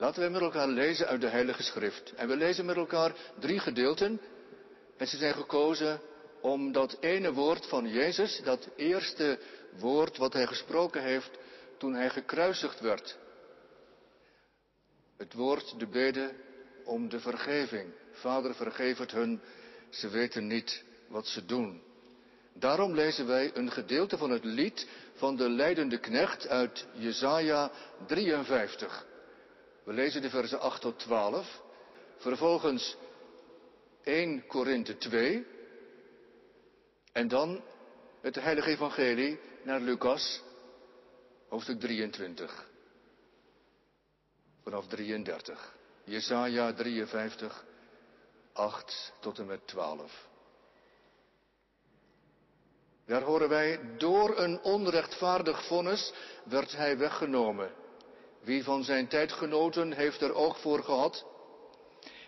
Laten wij met elkaar lezen uit de Heilige Schrift. En we lezen met elkaar drie gedeelten. En ze zijn gekozen om dat ene woord van Jezus, dat eerste woord wat hij gesproken heeft toen hij gekruisigd werd. Het woord, de bede om de vergeving. Vader, vergeef het hun, ze weten niet wat ze doen. Daarom lezen wij een gedeelte van het lied van de leidende knecht uit Jesaja 53. We lezen de versen 8 tot 12. Vervolgens 1 Korinthe 2. En dan het heilige evangelie naar Lucas, hoofdstuk 23. Vanaf 33. Jesaja 53, 8 tot en met 12. Daar horen wij, door een onrechtvaardig vonnis werd hij weggenomen. Wie van zijn tijdgenoten heeft er oog voor gehad?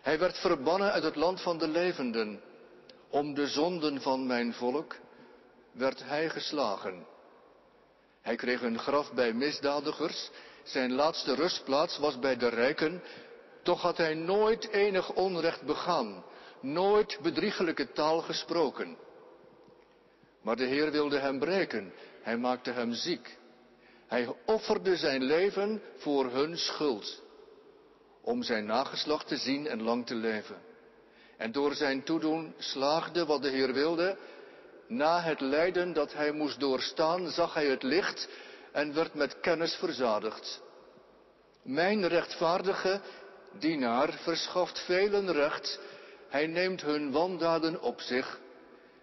Hij werd verbannen uit het land van de levenden. Om de zonden van mijn volk werd hij geslagen. Hij kreeg een graf bij misdadigers. Zijn laatste rustplaats was bij de rijken. Toch had hij nooit enig onrecht begaan, nooit bedriegelijke taal gesproken. Maar de Heer wilde hem breken, hij maakte hem ziek. Hij offerde zijn leven voor hun schuld, om zijn nageslacht te zien en lang te leven. En door zijn toedoen slaagde wat de Heer wilde. Na het lijden dat hij moest doorstaan, zag hij het licht en werd met kennis verzadigd. Mijn rechtvaardige dienaar verschaft velen recht, hij neemt hun wandaden op zich.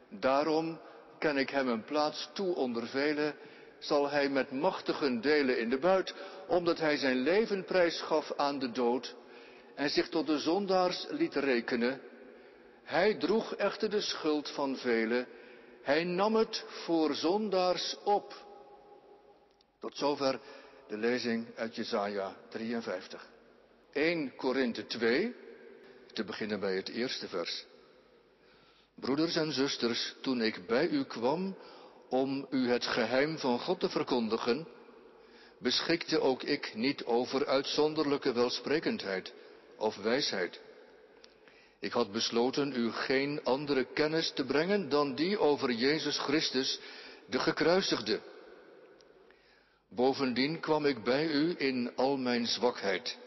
Daarom kan ik hem een plaats toe onder velen, zal hij met machtigen delen in de buit, omdat hij zijn leven prijsgaf aan de dood en zich tot de zondaars liet rekenen. Hij droeg echter de schuld van velen, hij nam het voor zondaars op. Tot zover de lezing uit Jesaja 53. 1 Korinthe 2, te beginnen bij het eerste vers. Broeders en zusters, toen ik bij u kwam om u het geheim van God te verkondigen, beschikte ook ik niet over uitzonderlijke welsprekendheid of wijsheid. Ik had besloten u geen andere kennis te brengen dan die over Jezus Christus, de gekruisigde. Bovendien kwam ik bij u in al mijn zwakheid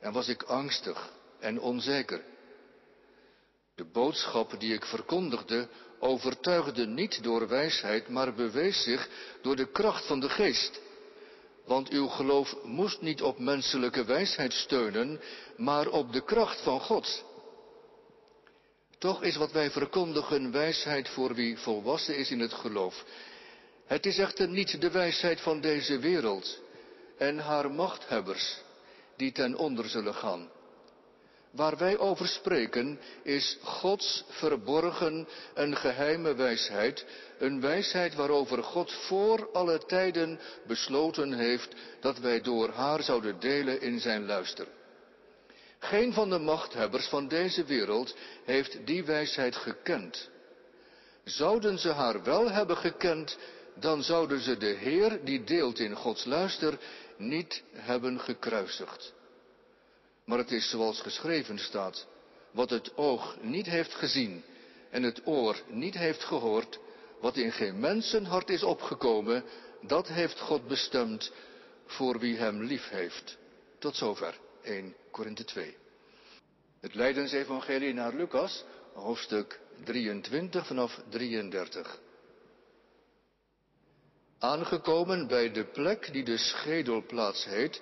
en was ik angstig en onzeker. De boodschap die ik verkondigde overtuigde niet door wijsheid, maar bewees zich door de kracht van de geest. Want uw geloof moest niet op menselijke wijsheid steunen, maar op de kracht van God. Toch is wat wij verkondigen wijsheid voor wie volwassen is in het geloof. Het is echter niet de wijsheid van deze wereld en haar machthebbers die ten onder zullen gaan. Waar wij over spreken is Gods verborgen en geheime wijsheid, een wijsheid waarover God voor alle tijden besloten heeft dat wij door haar zouden delen in zijn luister. Geen van de machthebbers van deze wereld heeft die wijsheid gekend. Zouden ze haar wel hebben gekend, dan zouden ze de Heer die deelt in Gods luister niet hebben gekruisigd. Maar het is zoals geschreven staat, wat het oog niet heeft gezien en het oor niet heeft gehoord, wat in geen mensenhart is opgekomen, dat heeft God bestemd voor wie hem lief heeft. Tot zover 1 Korinthe 2. Het Leidensevangelie naar Lucas, hoofdstuk 23 vanaf 33. Aangekomen bij de plek die de schedelplaats heet,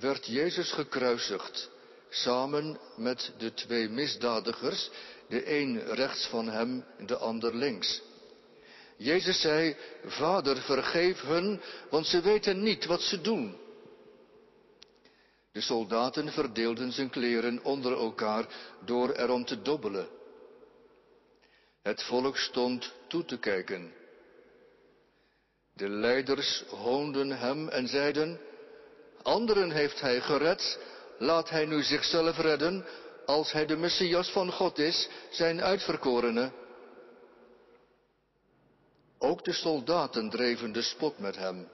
werd Jezus gekruisigd samen met de twee misdadigers, de een rechts van hem, de ander links. Jezus zei, Vader, vergeef hun, want ze weten niet wat ze doen. De soldaten verdeelden zijn kleren onder elkaar door erom te dobbelen. Het volk stond toe te kijken. De leiders hoonden hem en zeiden, anderen heeft hij gered, Laat hij nu zichzelf redden als hij de Messias van God is, zijn uitverkorene. Ook de soldaten dreven de spot met hem.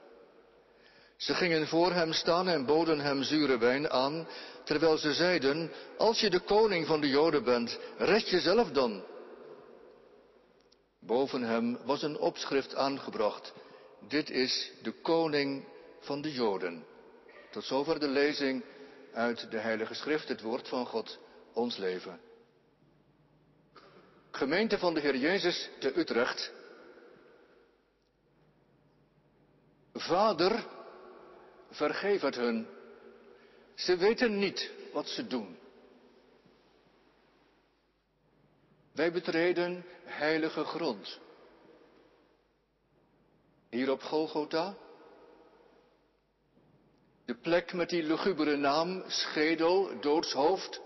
Ze gingen voor hem staan en boden hem zure wijn aan, terwijl ze zeiden, als je de koning van de Joden bent, red jezelf dan. Boven hem was een opschrift aangebracht. Dit is de koning van de Joden. Tot zover de lezing uit de Heilige Schrift, het woord van God, ons leven. Gemeente van de Heer Jezus te Utrecht. Vader, vergeef het hun. Ze weten niet wat ze doen. Wij betreden heilige grond. Hier op Golgotha. De plek met die lugubere naam, schedel, doodshoofd.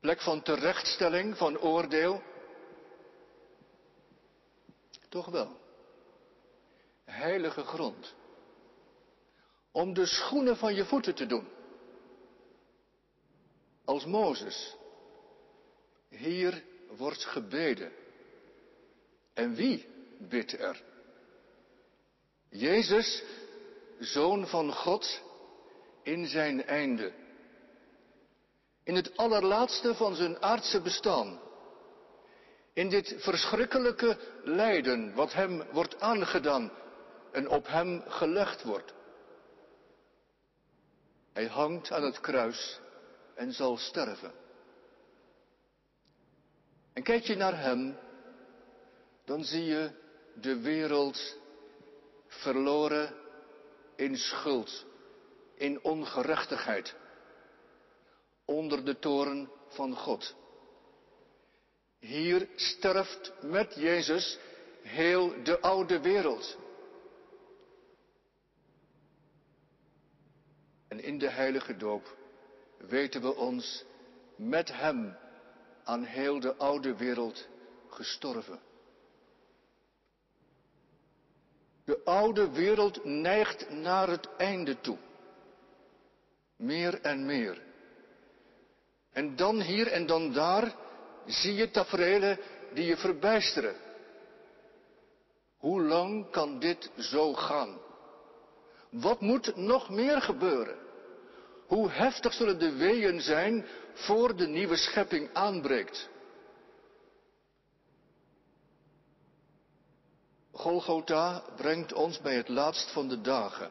Plek van terechtstelling, van oordeel. Toch wel. Heilige grond. Om de schoenen van je voeten te doen. Als Mozes. Hier wordt gebeden. En wie bidt er? Jezus, Zoon van God, in zijn einde. In het allerlaatste van zijn aardse bestaan. In dit verschrikkelijke lijden wat hem wordt aangedaan en op hem gelegd wordt. Hij hangt aan het kruis en zal sterven. En kijk je naar hem, dan zie je de wereld verloren in schuld, in ongerechtigheid, onder de toren van God. Hier sterft met Jezus heel de oude wereld. En in de heilige doop weten we ons met Hem aan heel de oude wereld gestorven. De oude wereld neigt naar het einde toe. Meer en meer. En dan hier en dan daar zie je tafereelen die je verbijsteren. Hoe lang kan dit zo gaan? Wat moet nog meer gebeuren? Hoe heftig zullen de weeën zijn voor de nieuwe schepping aanbreekt? Golgotha brengt ons bij het laatst van de dagen.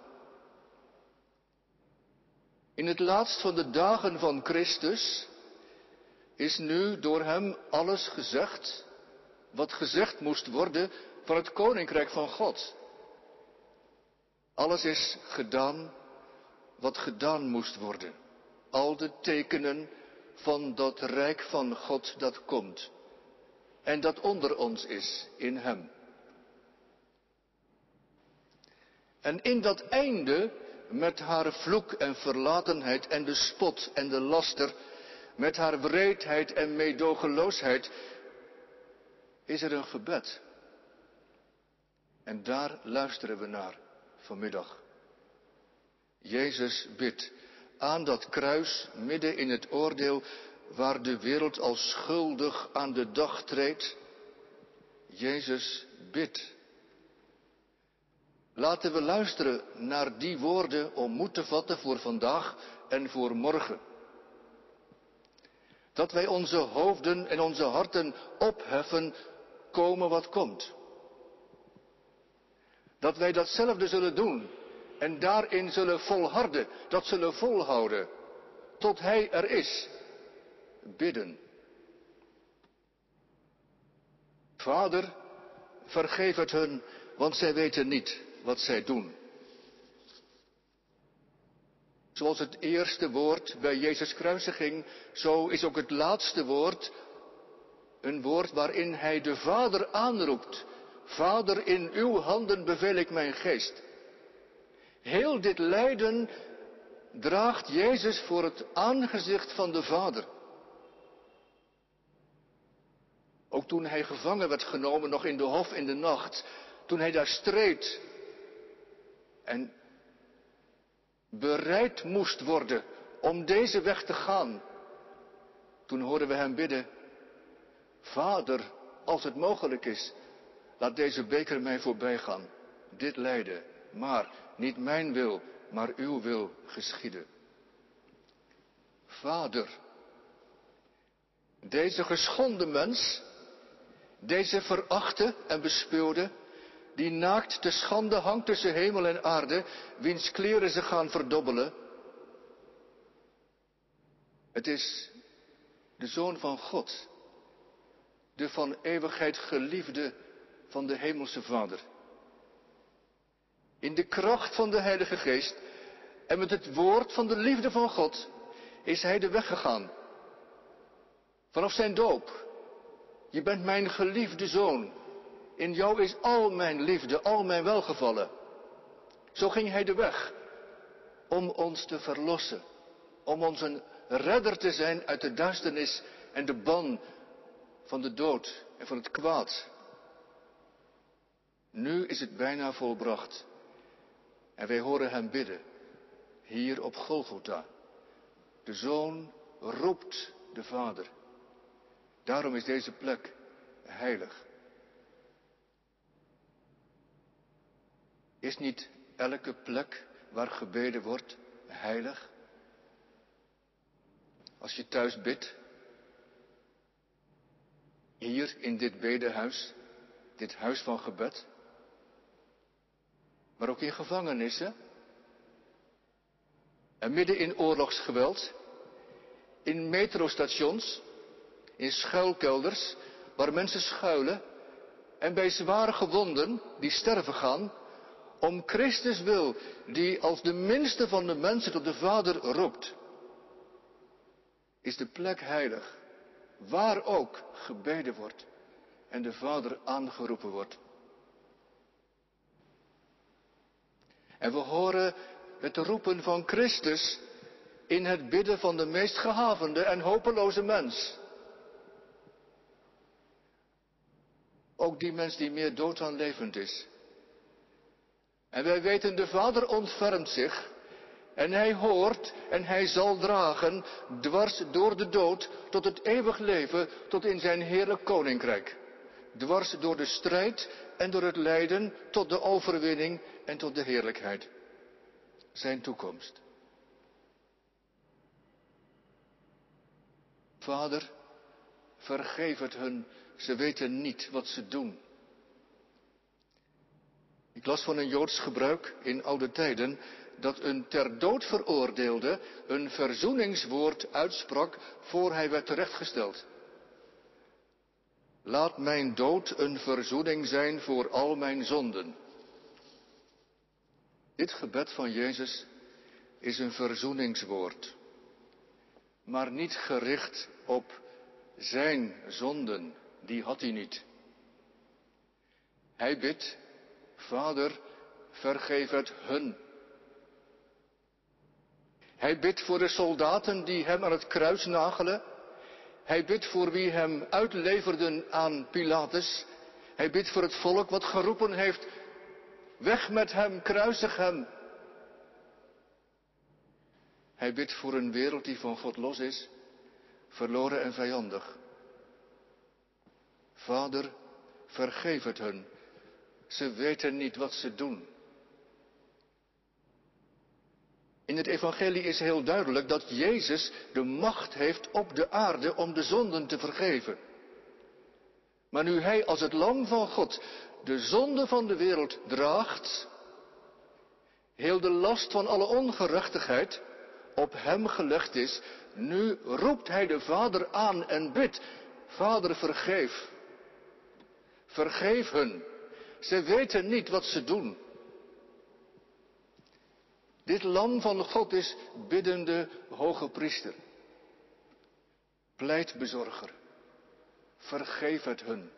In het laatst van de dagen van Christus is nu door hem alles gezegd wat gezegd moest worden van het koninkrijk van God. Alles is gedaan wat gedaan moest worden. Al de tekenen van dat rijk van God dat komt. En dat onder ons is in Hem. En in dat einde, met haar vloek en verlatenheid en de spot en de laster, met haar wreedheid en meedogenloosheid, is er een gebed. En daar luisteren we naar vanmiddag. Jezus bidt aan dat kruis midden in het oordeel waar de wereld als schuldig aan de dag treedt. Jezus bidt. Laten we luisteren naar die woorden om moed te vatten voor vandaag en voor morgen. Dat wij onze hoofden en onze harten opheffen, komen wat komt. Dat wij datzelfde zullen doen en daarin zullen volharden, dat zullen volhouden, tot Hij er is. Bidden. Vader, vergeef het hun, want zij weten niet wat zij doen. Zoals het eerste woord bij Jezus kruisiging, zo is ook het laatste woord een woord waarin Hij de Vader aanroept. Vader, in uw handen beveel ik mijn geest. Heel dit lijden draagt Jezus voor het aangezicht van de Vader. Ook toen hij gevangen werd genomen, nog in de hof in de nacht, toen hij daar streed en bereid moest worden om deze weg te gaan, toen hoorden we hem bidden, Vader, als het mogelijk is, laat deze beker mij voorbij gaan, dit lijden maar niet mijn wil, maar uw wil geschieden. Vader, deze geschonden mens, deze verachte en bespeurde, die naakt te schande hangt tussen hemel en aarde, wiens kleren ze gaan verdobbelen. Het is de Zoon van God, de van eeuwigheid geliefde van de Hemelse Vader. In de kracht van de Heilige Geest en met het woord van de liefde van God is Hij de weg gegaan. Vanaf zijn doop. Je bent mijn geliefde zoon. In jou is al mijn liefde, al mijn welgevallen. Zo ging Hij de weg om ons te verlossen. Om ons een redder te zijn uit de duisternis en de ban van de dood en van het kwaad. Nu is het bijna volbracht. En wij horen hem bidden, hier op Golgotha. De zoon roept de vader. Daarom is deze plek heilig. Is niet elke plek waar gebeden wordt heilig? Als je thuis bidt, hier in dit bedehuis, dit huis van gebed, maar ook in gevangenissen. En midden in oorlogsgeweld, in metrostations, in schuilkelders, waar mensen schuilen, en bij zware gewonden die sterven gaan, om Christus wil, die als de minste van de mensen tot de Vader roept, is de plek heilig, waar ook gebeden wordt en de Vader aangeroepen wordt. En we horen het roepen van Christus in het bidden van de meest gehavende en hopeloze mens. Ook die mens die meer dood dan levend is. En wij weten, de Vader ontfermt zich en hij hoort en hij zal dragen dwars door de dood tot het eeuwig leven, tot in zijn heerlijk koninkrijk. Dwars door de strijd en door het lijden tot de overwinning en tot de heerlijkheid. Zijn toekomst. Vader, vergeef het hun, ze weten niet wat ze doen. Ik las van een Joods gebruik in oude tijden dat een ter dood veroordeelde een verzoeningswoord uitsprak voor hij werd terechtgesteld. Laat mijn dood een verzoening zijn voor al mijn zonden. Dit gebed van Jezus is een verzoeningswoord, maar niet gericht op zijn zonden, die had hij niet. Hij bidt, Vader, vergeef het hun. Hij bidt voor de soldaten die hem aan het kruis nagelen. Hij bidt voor wie hem uitleverden aan Pilatus. Hij bidt voor het volk wat geroepen heeft, weg met hem, kruisig hem. Hij bidt voor een wereld die van God los is, verloren en vijandig. Vader, vergeef het hun. Ze weten niet wat ze doen. In het evangelie is heel duidelijk dat Jezus de macht heeft op de aarde om de zonden te vergeven. Maar nu hij als het lam van God de zonde van de wereld draagt, heel de last van alle ongerechtigheid op hem gelegd is, nu roept hij de Vader aan en bidt, Vader vergeef. Vergeef hun. Ze weten niet wat ze doen. Dit lam van God is biddende hoge priester. Pleitbezorger. Vergeef het hun.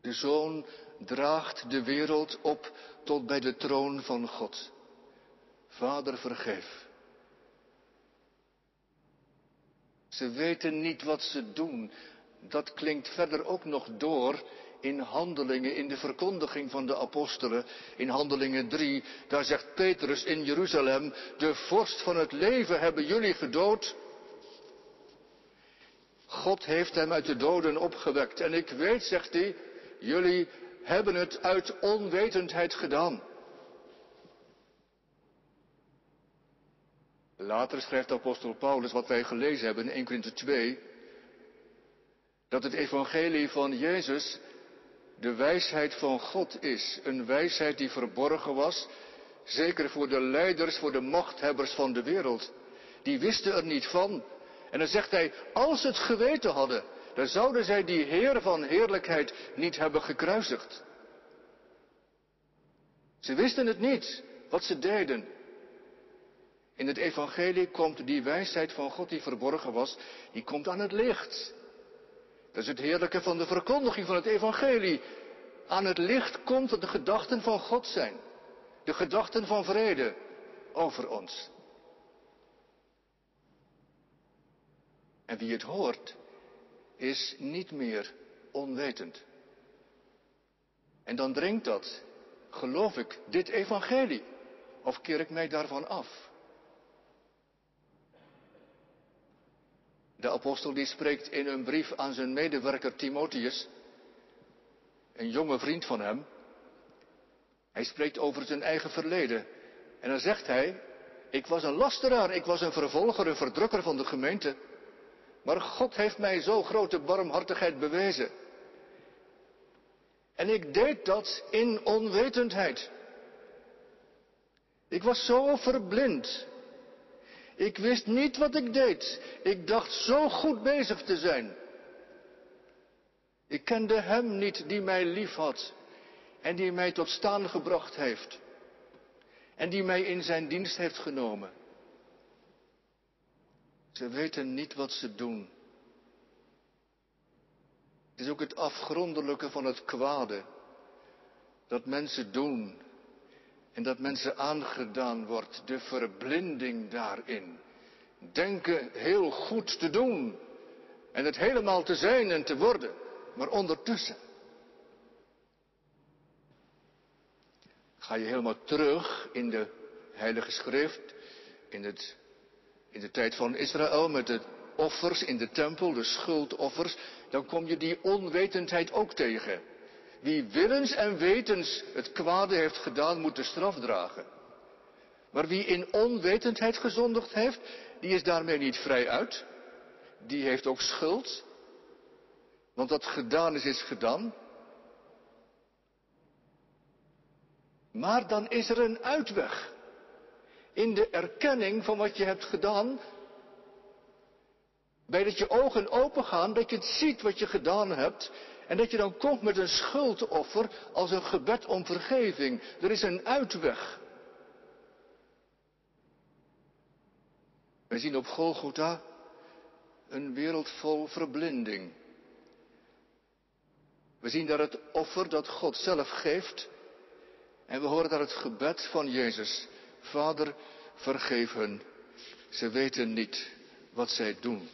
De zoon draagt de wereld op tot bij de troon van God. Vader, vergeef. Ze weten niet wat ze doen. Dat klinkt verder ook nog door in handelingen, in de verkondiging van de apostelen. In handelingen 3, daar zegt Petrus in Jeruzalem, de vorst van het leven hebben jullie gedood. God heeft hem uit de doden opgewekt. En ik weet, zegt hij, jullie hebben het uit onwetendheid gedaan. Later schrijft apostel Paulus wat wij gelezen hebben in 1 Korinther 2, dat het evangelie van Jezus de wijsheid van God is. Een wijsheid die verborgen was, zeker voor de leiders, voor de machthebbers van de wereld. Die wisten er niet van. En dan zegt hij, als ze het geweten hadden, dan zouden zij die Heer van heerlijkheid niet hebben gekruisigd. Ze wisten het niet, wat ze deden. In het evangelie komt die wijsheid van God die verborgen was, die komt aan het licht. Dat is het heerlijke van de verkondiging van het evangelie. Aan het licht komt dat de gedachten van God zijn. De gedachten van vrede over ons. En wie het hoort, is niet meer onwetend. En dan dringt dat, geloof ik, dit evangelie. Of keer ik mij daarvan af? De apostel die spreekt in een brief aan zijn medewerker Timotheus, een jonge vriend van hem. Hij spreekt over zijn eigen verleden. En dan zegt hij, ik was een lasteraar, ik was een vervolger, een verdrukker van de gemeente. Maar God heeft mij zo grote barmhartigheid bewezen. En ik deed dat in onwetendheid. Ik was zo verblind ik wist niet wat ik deed. Ik dacht zo goed bezig te zijn. Ik kende Hem niet die mij lief had en die mij tot staan gebracht heeft en die mij in zijn dienst heeft genomen. Ze weten niet wat ze doen. Het is ook het afgrondelijke van het kwade dat mensen doen en dat mensen aangedaan wordt, de verblinding daarin. Denken heel goed te doen. En het helemaal te zijn en te worden. Maar ondertussen. Ga je helemaal terug in de Heilige Schrift. In, het, in de tijd van Israël met de offers in de tempel, de schuldoffers. Dan kom je die onwetendheid ook tegen. Wie willens en wetens het kwade heeft gedaan, moet de straf dragen. Maar wie in onwetendheid gezondigd heeft, die is daarmee niet vrij uit. Die heeft ook schuld. Want wat gedaan is, is gedaan. Maar dan is er een uitweg. In de erkenning van wat je hebt gedaan. Bij dat je ogen open gaan, dat je het ziet wat je gedaan hebt. En dat je dan komt met een schuldoffer als een gebed om vergeving. Er is een uitweg. Wij zien op Golgotha een wereld vol verblinding. We zien daar het offer dat God zelf geeft. En we horen daar het gebed van Jezus. Vader, vergeef hen. Ze weten niet wat zij doen.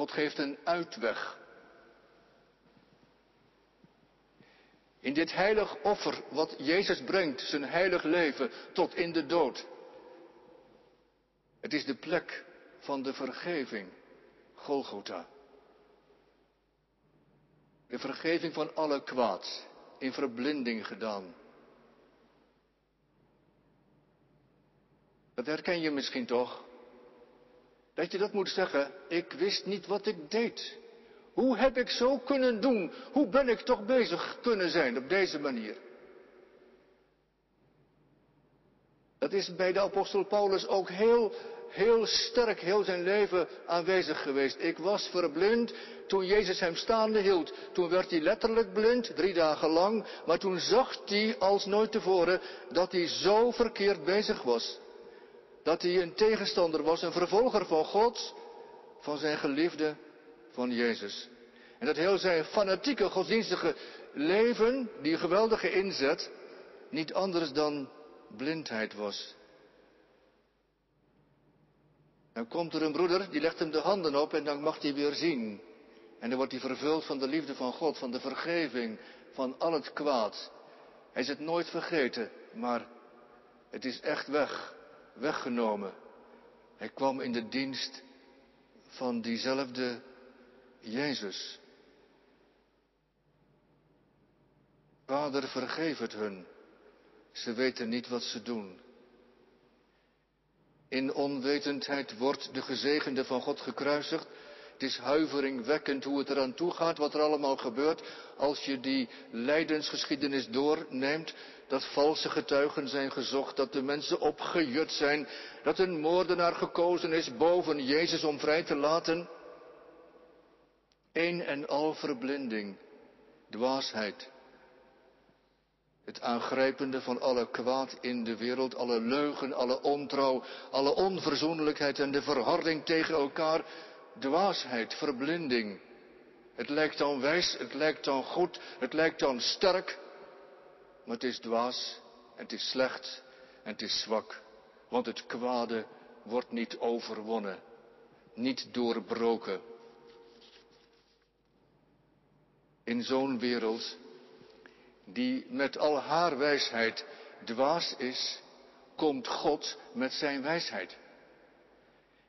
God geeft een uitweg. In dit heilig offer wat Jezus brengt, zijn heilig leven tot in de dood. Het is de plek van de vergeving, Golgotha. De vergeving van alle kwaad, in verblinding gedaan. Dat herken je misschien toch? Dat je dat moet zeggen, ik wist niet wat ik deed. Hoe heb ik zo kunnen doen? Hoe ben ik toch bezig kunnen zijn op deze manier? Dat is bij de apostel Paulus ook heel, heel sterk, heel zijn leven aanwezig geweest. Ik was verblind toen Jezus hem staande hield. Toen werd hij letterlijk blind, drie dagen lang. Maar toen zag hij als nooit tevoren dat hij zo verkeerd bezig was dat hij een tegenstander was, een vervolger van God, van zijn geliefde, van Jezus. En dat heel zijn fanatieke godsdienstige leven, die geweldige inzet, niet anders dan blindheid was. Dan komt er een broeder, die legt hem de handen op en dan mag hij weer zien. En dan wordt hij vervuld van de liefde van God, van de vergeving, van al het kwaad. Hij is het nooit vergeten, maar het is echt weg weggenomen. Hij kwam in de dienst van diezelfde Jezus. Vader, vergeef het hun. Ze weten niet wat ze doen. In onwetendheid wordt de gezegende van God gekruisigd. Het is huiveringwekkend hoe het eraan toe gaat, wat er allemaal gebeurt als je die lijdensgeschiedenis doorneemt. Dat valse getuigen zijn gezocht, dat de mensen opgejut zijn, dat een moordenaar gekozen is boven Jezus om vrij te laten. Een en al verblinding, dwaasheid. Het aangrijpende van alle kwaad in de wereld, alle leugen, alle ontrouw, alle onverzoenlijkheid en de verharding tegen elkaar, dwaasheid, verblinding. Het lijkt dan wijs, het lijkt dan goed, het lijkt dan sterk, maar het is dwaas en het is slecht en het is zwak, want het kwade wordt niet overwonnen, niet doorbroken. In zo'n wereld die met al haar wijsheid dwaas is, komt God met zijn wijsheid.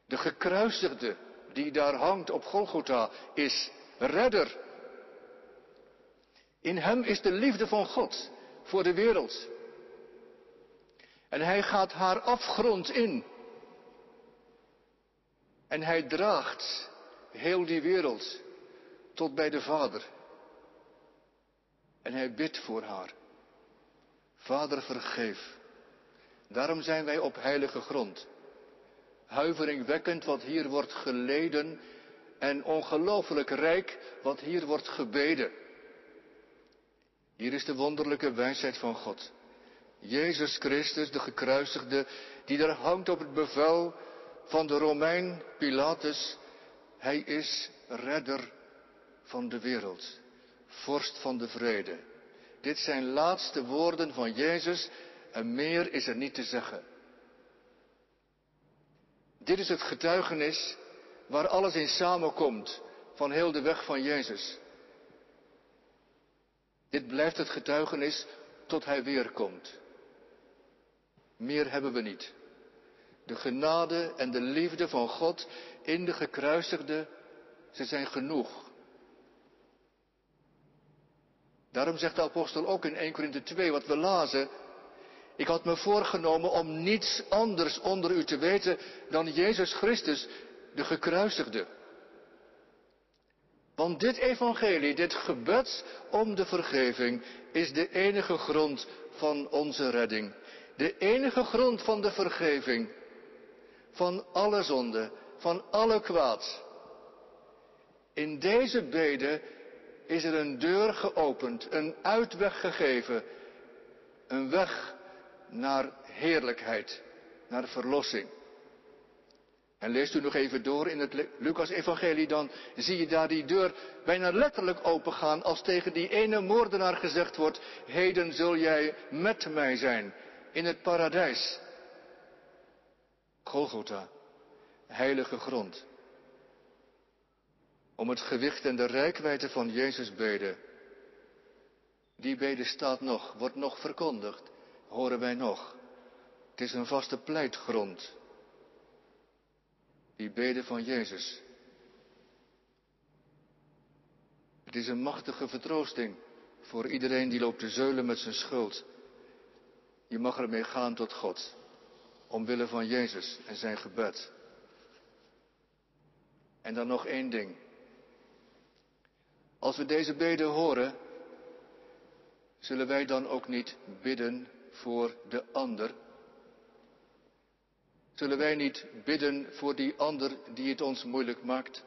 De gekruisigde die daar hangt op Golgotha is redder. In hem is de liefde van God voor de wereld. En hij gaat haar afgrond in. En hij draagt heel die wereld tot bij de Vader. En hij bidt voor haar. Vader, vergeef. Daarom zijn wij op heilige grond. Huiveringwekkend wat hier wordt geleden en ongelooflijk rijk wat hier wordt gebeden. Hier is de wonderlijke wijsheid van God. Jezus Christus, de gekruisigde, die daar hangt op het bevel van de Romein Pilatus. Hij is redder van de wereld vorst van de vrede. Dit zijn laatste woorden van Jezus en meer is er niet te zeggen. Dit is het getuigenis waar alles in samenkomt van heel de weg van Jezus. Dit blijft het getuigenis tot Hij weerkomt. Meer hebben we niet. De genade en de liefde van God in de gekruisigde, ze zijn genoeg. Daarom zegt de apostel ook in 1 Korinthe 2 wat we lazen. Ik had me voorgenomen om niets anders onder u te weten dan Jezus Christus, de gekruisigde. Want dit evangelie, dit gebed om de vergeving, is de enige grond van onze redding. De enige grond van de vergeving. Van alle zonde, van alle kwaad. In deze bede is er een deur geopend, een uitweg gegeven, een weg naar heerlijkheid, naar verlossing. En leest u nog even door in het Lucas-evangelie, dan zie je daar die deur bijna letterlijk opengaan als tegen die ene moordenaar gezegd wordt, heden zul jij met mij zijn in het paradijs. Golgotha, heilige grond om het gewicht en de rijkwijde van Jezus beden. Die bede staat nog, wordt nog verkondigd, horen wij nog. Het is een vaste pleitgrond. Die bede van Jezus. Het is een machtige vertroosting voor iedereen die loopt te zeulen met zijn schuld. Je mag ermee gaan tot God, omwille van Jezus en zijn gebed. En dan nog één ding. Als we deze beden horen, zullen wij dan ook niet bidden voor de ander? Zullen wij niet bidden voor die ander die het ons moeilijk maakt?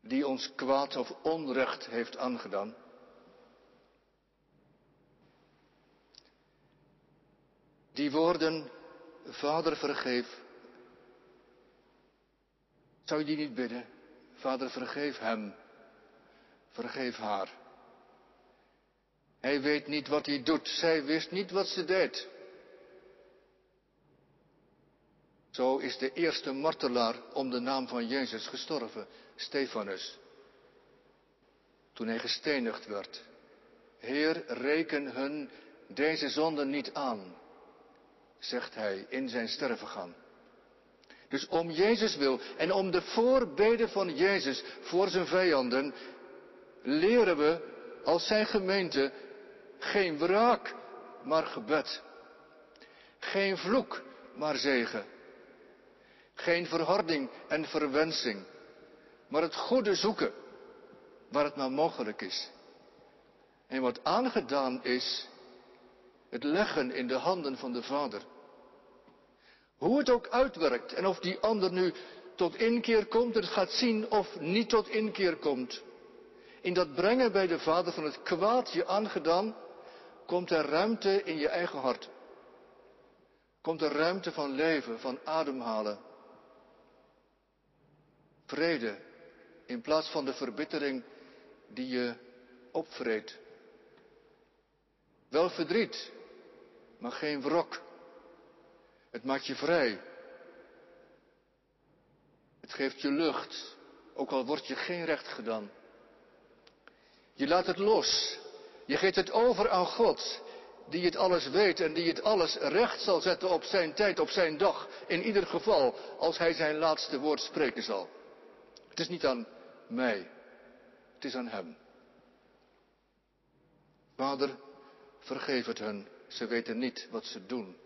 Die ons kwaad of onrecht heeft aangedaan? Die woorden, Vader vergeef, zou je die niet bidden? Vader vergeef hem Vergeef haar. Hij weet niet wat hij doet. Zij wist niet wat ze deed. Zo is de eerste martelaar om de naam van Jezus gestorven, Stefanus. Toen hij gestenigd werd. Heer, reken hun deze zonde niet aan, zegt hij in zijn stervengang. Dus om Jezus wil en om de voorbeden van Jezus voor zijn vijanden leren we als zijn gemeente Geen wraak, maar gebed. Geen vloek, maar zegen. Geen verharding en verwensing, maar het goede zoeken waar het maar mogelijk is. En wat aangedaan is, het leggen in de handen van de Vader. Hoe het ook uitwerkt en of die ander nu tot inkeer komt, het gaat zien of niet tot inkeer komt. In dat brengen bij de Vader van het kwaad je aangedaan, komt er ruimte in je eigen hart. Komt er ruimte van leven, van ademhalen. Vrede in plaats van de verbittering die je opvreet. Wel verdriet, maar geen wrok. Het maakt je vrij. Het geeft je lucht, ook al wordt je geen recht gedaan. Je laat het los. Je geeft het over aan God, die het alles weet en die het alles recht zal zetten op zijn tijd, op zijn dag. In ieder geval, als hij zijn laatste woord spreken zal. Het is niet aan mij, het is aan hem. Vader, vergeef het hun, ze weten niet wat ze doen.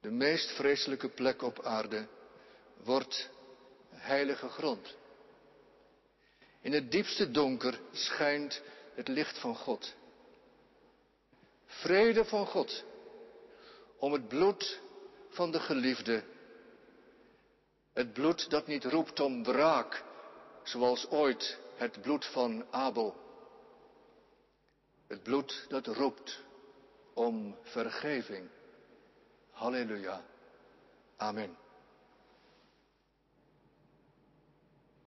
De meest vreselijke plek op aarde wordt heilige grond. In het diepste donker schijnt het licht van God. Vrede van God om het bloed van de geliefde. Het bloed dat niet roept om wraak, zoals ooit het bloed van Abel. Het bloed dat roept om vergeving. Halleluja. Amen.